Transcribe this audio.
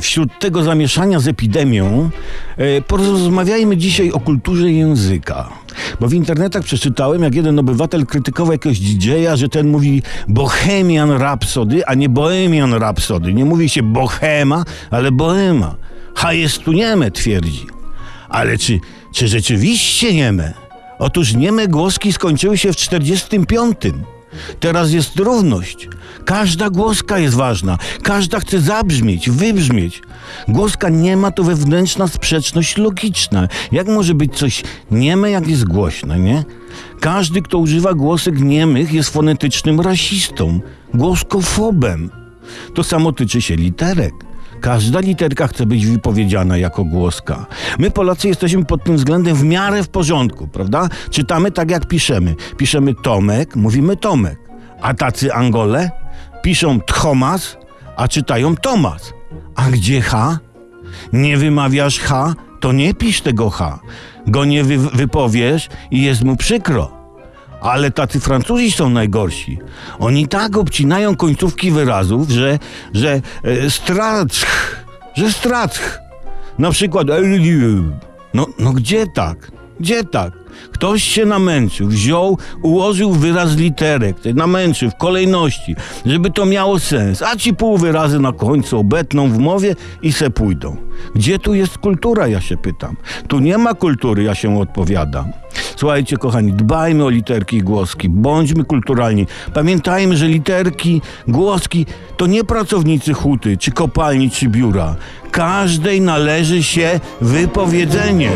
wśród tego zamieszania z epidemią e, porozmawiajmy dzisiaj o kulturze języka. Bo w internetach przeczytałem, jak jeden obywatel krytykował jakiegoś DJ-a, że ten mówi Bohemian Rhapsody, a nie Bohemian Rhapsody. Nie mówi się Bohema, ale Bohema. Ha jest tu nieme, twierdzi. Ale czy, czy rzeczywiście nieme? Otóż nieme głoski skończyły się w 45. Teraz jest równość. Każda głoska jest ważna. Każda chce zabrzmieć, wybrzmieć. Głoska nie ma to wewnętrzna sprzeczność logiczna. Jak może być coś nieme, jak jest głośne, nie? Każdy, kto używa głosek niemych, jest fonetycznym rasistą, głoskofobem. To samo tyczy się literek. Każda literka chce być wypowiedziana jako głoska. My Polacy jesteśmy pod tym względem w miarę w porządku, prawda? Czytamy tak jak piszemy. Piszemy Tomek, mówimy Tomek. A tacy Angole piszą Thomas, a czytają Tomas. A gdzie H? Nie wymawiasz H, to nie pisz tego H. Go nie wy wypowiesz i jest mu przykro. Ale tacy Francuzi są najgorsi. Oni tak obcinają końcówki wyrazów, że, że e, że strach. Na przykład no, no gdzie tak? Gdzie tak? Ktoś się namęczył, wziął, ułożył wyraz literek, namęczył w kolejności, żeby to miało sens, a ci pół wyrazy na końcu obetną w mowie i se pójdą. Gdzie tu jest kultura, ja się pytam. Tu nie ma kultury, ja się odpowiadam. Słuchajcie, kochani, dbajmy o literki i głoski, bądźmy kulturalni. Pamiętajmy, że literki, głoski to nie pracownicy huty, czy kopalni, czy biura. Każdej należy się wypowiedzenie.